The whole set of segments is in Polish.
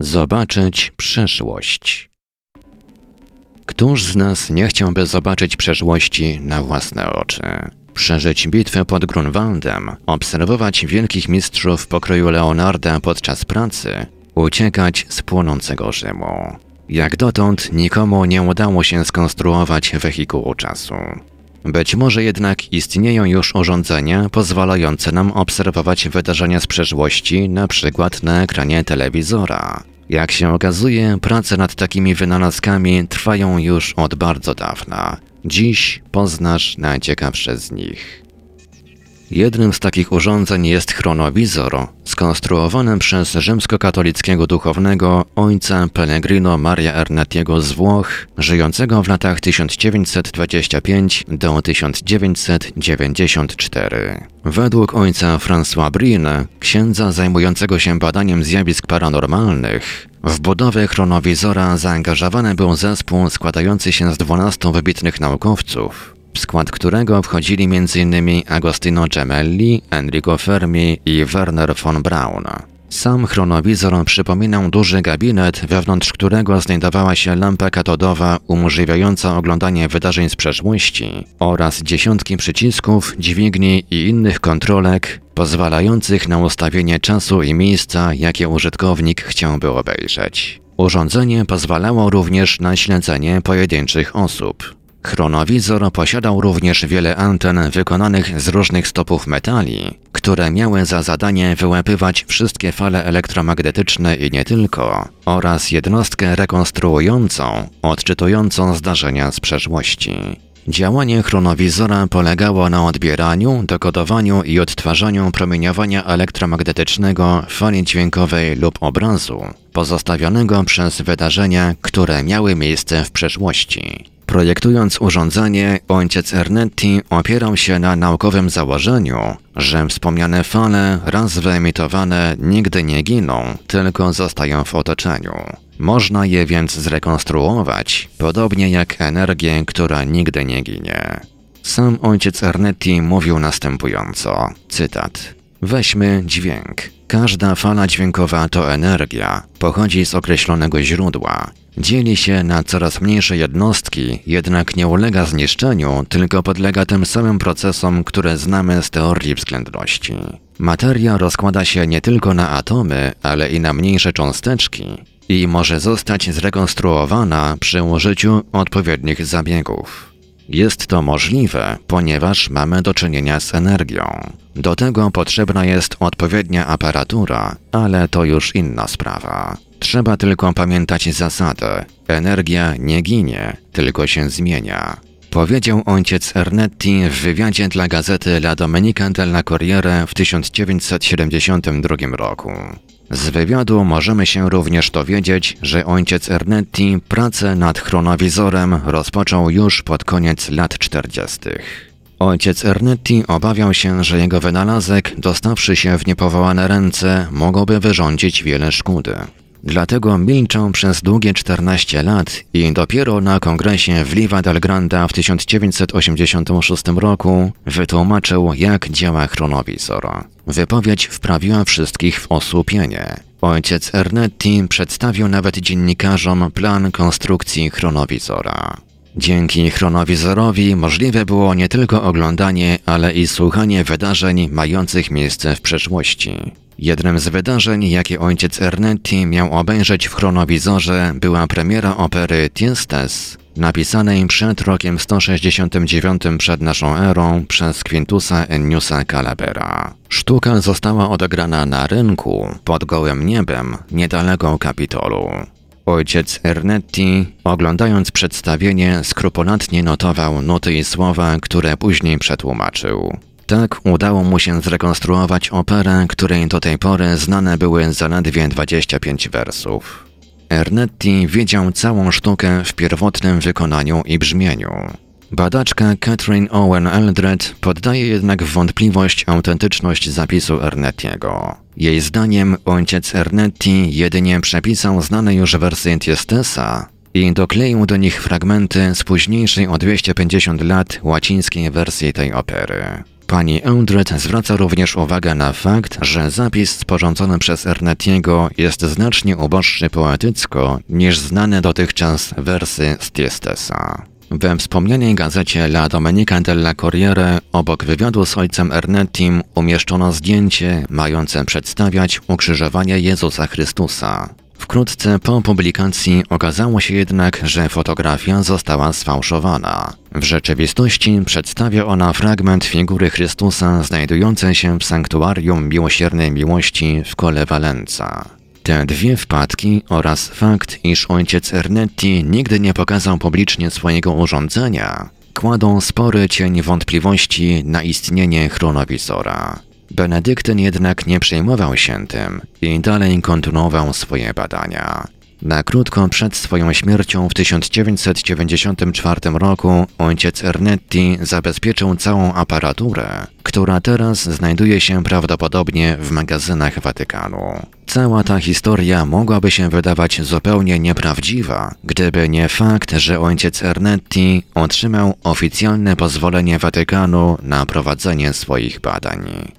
Zobaczyć przyszłość. Któż z nas nie chciałby zobaczyć przeszłości na własne oczy? Przeżyć bitwę pod Grunwaldem, obserwować wielkich mistrzów pokroju Leonarda podczas pracy, uciekać z płonącego Rzymu. Jak dotąd nikomu nie udało się skonstruować wehikułu czasu. Być może jednak istnieją już urządzenia pozwalające nam obserwować wydarzenia z przeszłości, na przykład na ekranie telewizora. Jak się okazuje, prace nad takimi wynalazkami trwają już od bardzo dawna. Dziś poznasz najciekawsze z nich. Jednym z takich urządzeń jest chronowizor, skonstruowany przez rzymskokatolickiego duchownego ojca Pellegrino Maria Ernetiego z Włoch, żyjącego w latach 1925 do 1994. Według ojca François Brine, księdza zajmującego się badaniem zjawisk paranormalnych, w budowę chronowizora zaangażowany był zespół składający się z 12 wybitnych naukowców, w skład którego wchodzili m.in. Agostino Gemelli, Enrico Fermi i Werner von Braun. Sam chronowizor przypominał duży gabinet, wewnątrz którego znajdowała się lampa katodowa umożliwiająca oglądanie wydarzeń z przeszłości oraz dziesiątki przycisków, dźwigni i innych kontrolek pozwalających na ustawienie czasu i miejsca, jakie użytkownik chciałby obejrzeć. Urządzenie pozwalało również na śledzenie pojedynczych osób. Chronowizor posiadał również wiele anten wykonanych z różnych stopów metali, które miały za zadanie wyłapywać wszystkie fale elektromagnetyczne i nie tylko, oraz jednostkę rekonstruującą, odczytującą zdarzenia z przeszłości. Działanie chronowizora polegało na odbieraniu, dekodowaniu i odtwarzaniu promieniowania elektromagnetycznego fali dźwiękowej lub obrazu, pozostawionego przez wydarzenia, które miały miejsce w przeszłości. Projektując urządzenie, ojciec Ernetti opierał się na naukowym założeniu, że wspomniane fale, raz wyemitowane, nigdy nie giną, tylko zostają w otoczeniu. Można je więc zrekonstruować, podobnie jak energię, która nigdy nie ginie. Sam ojciec Ernetti mówił następująco, cytat. Weźmy dźwięk. Każda fala dźwiękowa to energia, pochodzi z określonego źródła. Dzieli się na coraz mniejsze jednostki, jednak nie ulega zniszczeniu, tylko podlega tym samym procesom, które znamy z teorii względności. Materia rozkłada się nie tylko na atomy, ale i na mniejsze cząsteczki i może zostać zrekonstruowana przy użyciu odpowiednich zabiegów. Jest to możliwe, ponieważ mamy do czynienia z energią. Do tego potrzebna jest odpowiednia aparatura, ale to już inna sprawa. Trzeba tylko pamiętać zasadę: energia nie ginie, tylko się zmienia. Powiedział ojciec Ernetti w wywiadzie dla gazety La Domenica della Corriere w 1972 roku. Z wywiadu możemy się również dowiedzieć, że ojciec Ernetti pracę nad chronowizorem rozpoczął już pod koniec lat 40. Ojciec Ernetti obawiał się, że jego wynalazek, dostawszy się w niepowołane ręce, mogłoby wyrządzić wiele szkódy. Dlatego milczał przez długie 14 lat i dopiero na kongresie w Liva del Granda w 1986 roku wytłumaczył, jak działa chronowizor. Wypowiedź wprawiła wszystkich w osłupienie. Ojciec Ernetti przedstawił nawet dziennikarzom plan konstrukcji chronowizora. Dzięki chronowizorowi możliwe było nie tylko oglądanie, ale i słuchanie wydarzeń mających miejsce w przeszłości. Jednym z wydarzeń, jakie ojciec Ernetti miał obejrzeć w chronowizorze, była premiera opery Tiestes, napisanej przed rokiem 169 przed naszą erą przez Quintusa Enniusa Calabera. Sztuka została odegrana na rynku, pod gołym niebem, niedaleko Kapitolu. Ojciec Ernetti, oglądając przedstawienie, skrupulatnie notował nuty i słowa, które później przetłumaczył. Tak udało mu się zrekonstruować operę, której do tej pory znane były zaledwie 25 wersów. Ernetti wiedział całą sztukę w pierwotnym wykonaniu i brzmieniu. Badaczka Catherine Owen Eldred poddaje jednak w wątpliwość autentyczność zapisu Ernettiego. Jej zdaniem ojciec Ernetti jedynie przepisał znane już wersje Tiestesa i dokleił do nich fragmenty z późniejszej o 250 lat łacińskiej wersji tej opery. Pani Eldred zwraca również uwagę na fakt, że zapis sporządzony przez Ernetiego jest znacznie uboższy poetycko niż znane dotychczas wersy z Tiestesa. We wspomnianej gazecie La Domenica della Corriere obok wywiadu z ojcem Ernettim umieszczono zdjęcie mające przedstawiać ukrzyżowanie Jezusa Chrystusa. Wkrótce po publikacji okazało się jednak, że fotografia została sfałszowana. W rzeczywistości przedstawia ona fragment figury Chrystusa znajdującej się w sanktuarium miłosiernej miłości w Kole Valenza. Te dwie wpadki oraz fakt, iż ojciec Ernetti nigdy nie pokazał publicznie swojego urządzenia, kładą spory cień wątpliwości na istnienie chronowizora. Benedyktyn jednak nie przejmował się tym i dalej kontynuował swoje badania. Na krótko przed swoją śmiercią w 1994 roku ojciec Ernetti zabezpieczył całą aparaturę, która teraz znajduje się prawdopodobnie w magazynach Watykanu. Cała ta historia mogłaby się wydawać zupełnie nieprawdziwa, gdyby nie fakt, że ojciec Ernetti otrzymał oficjalne pozwolenie Watykanu na prowadzenie swoich badań.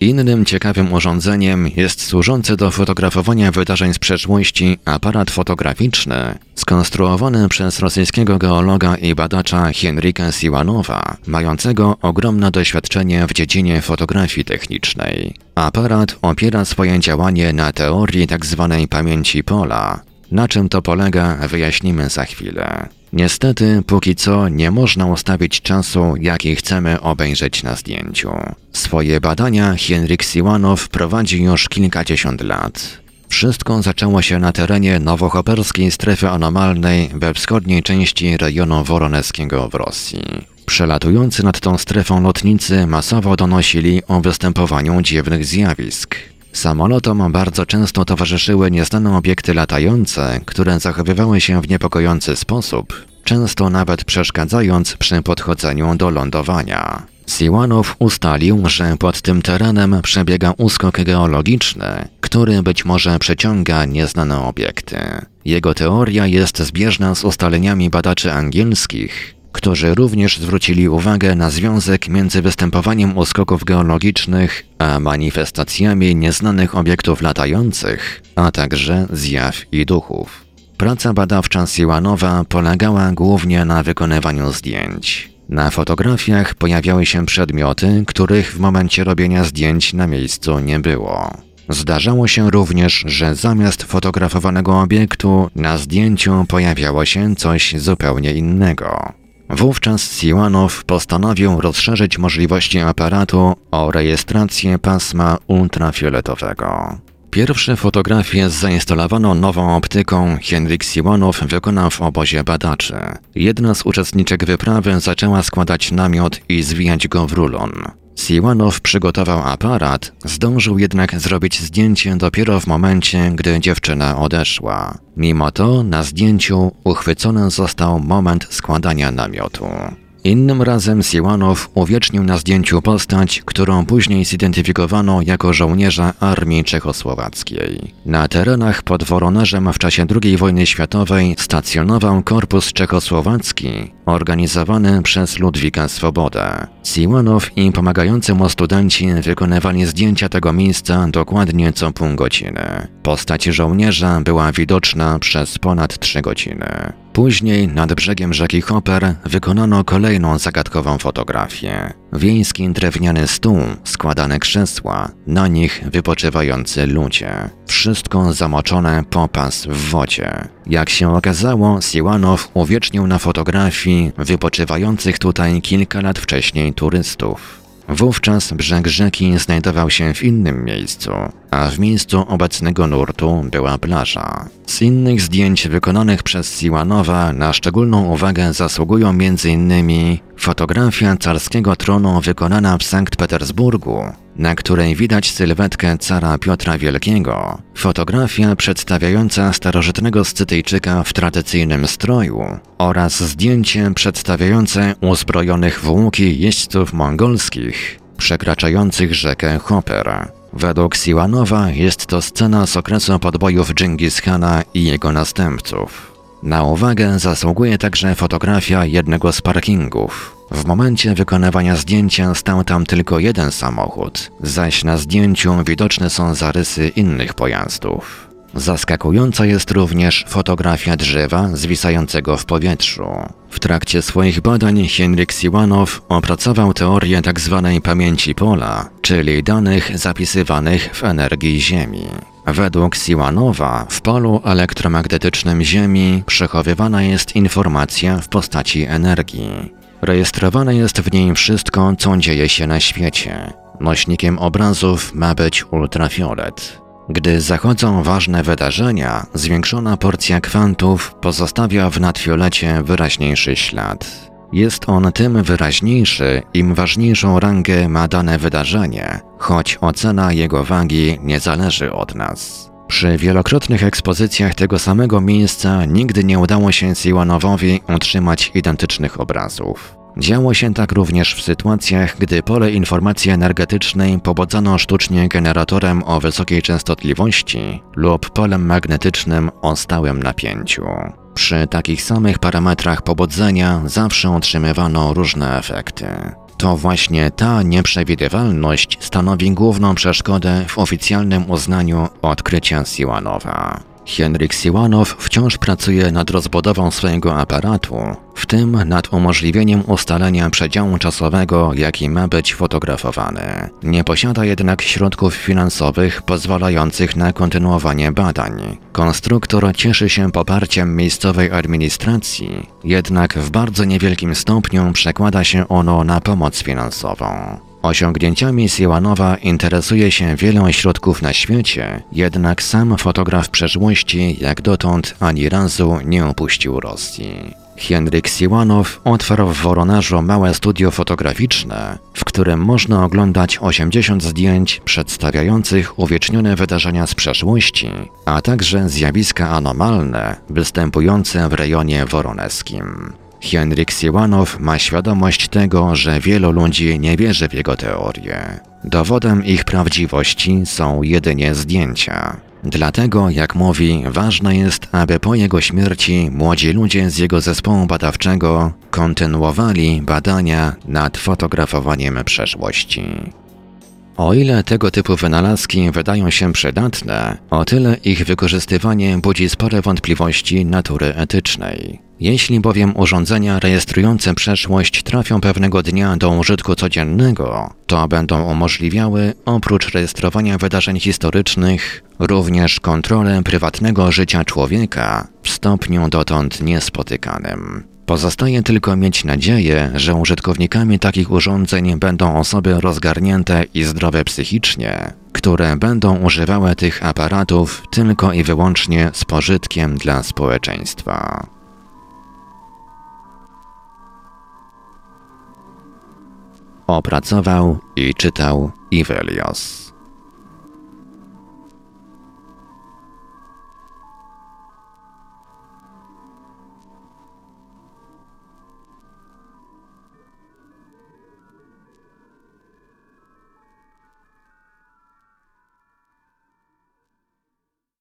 Innym ciekawym urządzeniem jest służący do fotografowania wydarzeń z przeszłości aparat fotograficzny, skonstruowany przez rosyjskiego geologa i badacza Henryka Siłanowa, mającego ogromne doświadczenie w dziedzinie fotografii technicznej. Aparat opiera swoje działanie na teorii tzw. Tak pamięci pola. Na czym to polega, wyjaśnimy za chwilę. Niestety, póki co nie można ustawić czasu, jaki chcemy obejrzeć na zdjęciu. Swoje badania Henryk Siłanow prowadzi już kilkadziesiąt lat. Wszystko zaczęło się na terenie nowochoperskiej strefy anomalnej we wschodniej części rejonu woroneskiego w Rosji. Przelatujący nad tą strefą lotnicy masowo donosili o występowaniu dziwnych zjawisk. Samolotom bardzo często towarzyszyły nieznane obiekty latające, które zachowywały się w niepokojący sposób, często nawet przeszkadzając przy podchodzeniu do lądowania. Siłanow ustalił, że pod tym terenem przebiega uskok geologiczny, który być może przeciąga nieznane obiekty. Jego teoria jest zbieżna z ustaleniami badaczy angielskich, którzy również zwrócili uwagę na związek między występowaniem uskoków geologicznych a manifestacjami nieznanych obiektów latających, a także zjaw i duchów. Praca badawcza Siłanowa polegała głównie na wykonywaniu zdjęć. Na fotografiach pojawiały się przedmioty, których w momencie robienia zdjęć na miejscu nie było. Zdarzało się również, że zamiast fotografowanego obiektu na zdjęciu pojawiało się coś zupełnie innego. Wówczas Siłanow postanowił rozszerzyć możliwości aparatu o rejestrację pasma ultrafioletowego. Pierwsze fotografie z zainstalowaną nową optyką Henryk Siłanow wykonał w obozie badaczy. Jedna z uczestniczek wyprawy zaczęła składać namiot i zwijać go w rulon. Siłanow przygotował aparat, zdążył jednak zrobić zdjęcie dopiero w momencie, gdy dziewczyna odeszła. Mimo to na zdjęciu uchwycony został moment składania namiotu. Innym razem Siłanow uwiecznił na zdjęciu postać, którą później zidentyfikowano jako żołnierza armii czechosłowackiej. Na terenach pod Woronerzem w czasie II wojny światowej stacjonował Korpus Czechosłowacki, organizowany przez Ludwika Swobodę. Siłanow i pomagający mu studenci wykonywali zdjęcia tego miejsca dokładnie co pół godziny. Postać żołnierza była widoczna przez ponad trzy godziny. Później nad brzegiem rzeki Hopper wykonano kolejną zagadkową fotografię. Wiejski drewniany stół, składane krzesła, na nich wypoczywający ludzie. Wszystko zamoczone popas w wodzie. Jak się okazało, Siłanow uwiecznił na fotografii wypoczywających tutaj kilka lat wcześniej turystów. Wówczas brzeg rzeki znajdował się w innym miejscu, a w miejscu obecnego nurtu była plaża. Z innych zdjęć wykonanych przez Siłanowa na szczególną uwagę zasługują m.in. fotografia carskiego tronu wykonana w Sankt Petersburgu, na której widać sylwetkę cara Piotra Wielkiego, fotografia przedstawiająca starożytnego Scytyjczyka w tradycyjnym stroju oraz zdjęcie przedstawiające uzbrojonych w łuki jeźdźców mongolskich przekraczających rzekę Hopper. Według Siłanowa jest to scena z okresu podbojów Dżingis Khana i jego następców. Na uwagę zasługuje także fotografia jednego z parkingów. W momencie wykonywania zdjęcia stał tam tylko jeden samochód, zaś na zdjęciu widoczne są zarysy innych pojazdów. Zaskakująca jest również fotografia drzewa zwisającego w powietrzu. W trakcie swoich badań Henryk Siwanow opracował teorię tzw. Tak pamięci pola, czyli danych zapisywanych w energii Ziemi. Według Siwanowa w polu elektromagnetycznym Ziemi przechowywana jest informacja w postaci energii. Rejestrowane jest w niej wszystko, co dzieje się na świecie. Nośnikiem obrazów ma być ultrafiolet. Gdy zachodzą ważne wydarzenia, zwiększona porcja kwantów pozostawia w nadfiolecie wyraźniejszy ślad. Jest on tym wyraźniejszy, im ważniejszą rangę ma dane wydarzenie, choć ocena jego wagi nie zależy od nas. Przy wielokrotnych ekspozycjach tego samego miejsca nigdy nie udało się Siwanowowi utrzymać identycznych obrazów. Działo się tak również w sytuacjach, gdy pole informacji energetycznej pobudzano sztucznie generatorem o wysokiej częstotliwości lub polem magnetycznym o stałym napięciu. Przy takich samych parametrach pobudzenia zawsze otrzymywano różne efekty. To właśnie ta nieprzewidywalność stanowi główną przeszkodę w oficjalnym uznaniu odkrycia Siłanowa. Henryk Siłanow wciąż pracuje nad rozbudową swojego aparatu, w tym nad umożliwieniem ustalenia przedziału czasowego, jaki ma być fotografowany. Nie posiada jednak środków finansowych pozwalających na kontynuowanie badań. Konstruktor cieszy się poparciem miejscowej administracji, jednak w bardzo niewielkim stopniu przekłada się ono na pomoc finansową. Osiągnięciami Siłanowa interesuje się wiele ośrodków na świecie, jednak sam fotograf przeszłości jak dotąd ani razu nie opuścił Rosji. Henryk Siłanow otwarł w Woronażu małe studio fotograficzne, w którym można oglądać 80 zdjęć przedstawiających uwiecznione wydarzenia z przeszłości, a także zjawiska anomalne występujące w rejonie woroneskim. Henryk Siłanow ma świadomość tego, że wielu ludzi nie wierzy w jego teorie. Dowodem ich prawdziwości są jedynie zdjęcia. Dlatego, jak mówi, ważne jest, aby po jego śmierci młodzi ludzie z jego zespołu badawczego kontynuowali badania nad fotografowaniem przeszłości. O ile tego typu wynalazki wydają się przydatne, o tyle ich wykorzystywanie budzi spore wątpliwości natury etycznej. Jeśli bowiem urządzenia rejestrujące przeszłość trafią pewnego dnia do użytku codziennego, to będą umożliwiały, oprócz rejestrowania wydarzeń historycznych, również kontrolę prywatnego życia człowieka w stopniu dotąd niespotykanym. Pozostaje tylko mieć nadzieję, że użytkownikami takich urządzeń będą osoby rozgarnięte i zdrowe psychicznie, które będą używały tych aparatów tylko i wyłącznie z pożytkiem dla społeczeństwa. Opracował i czytał Ivelios.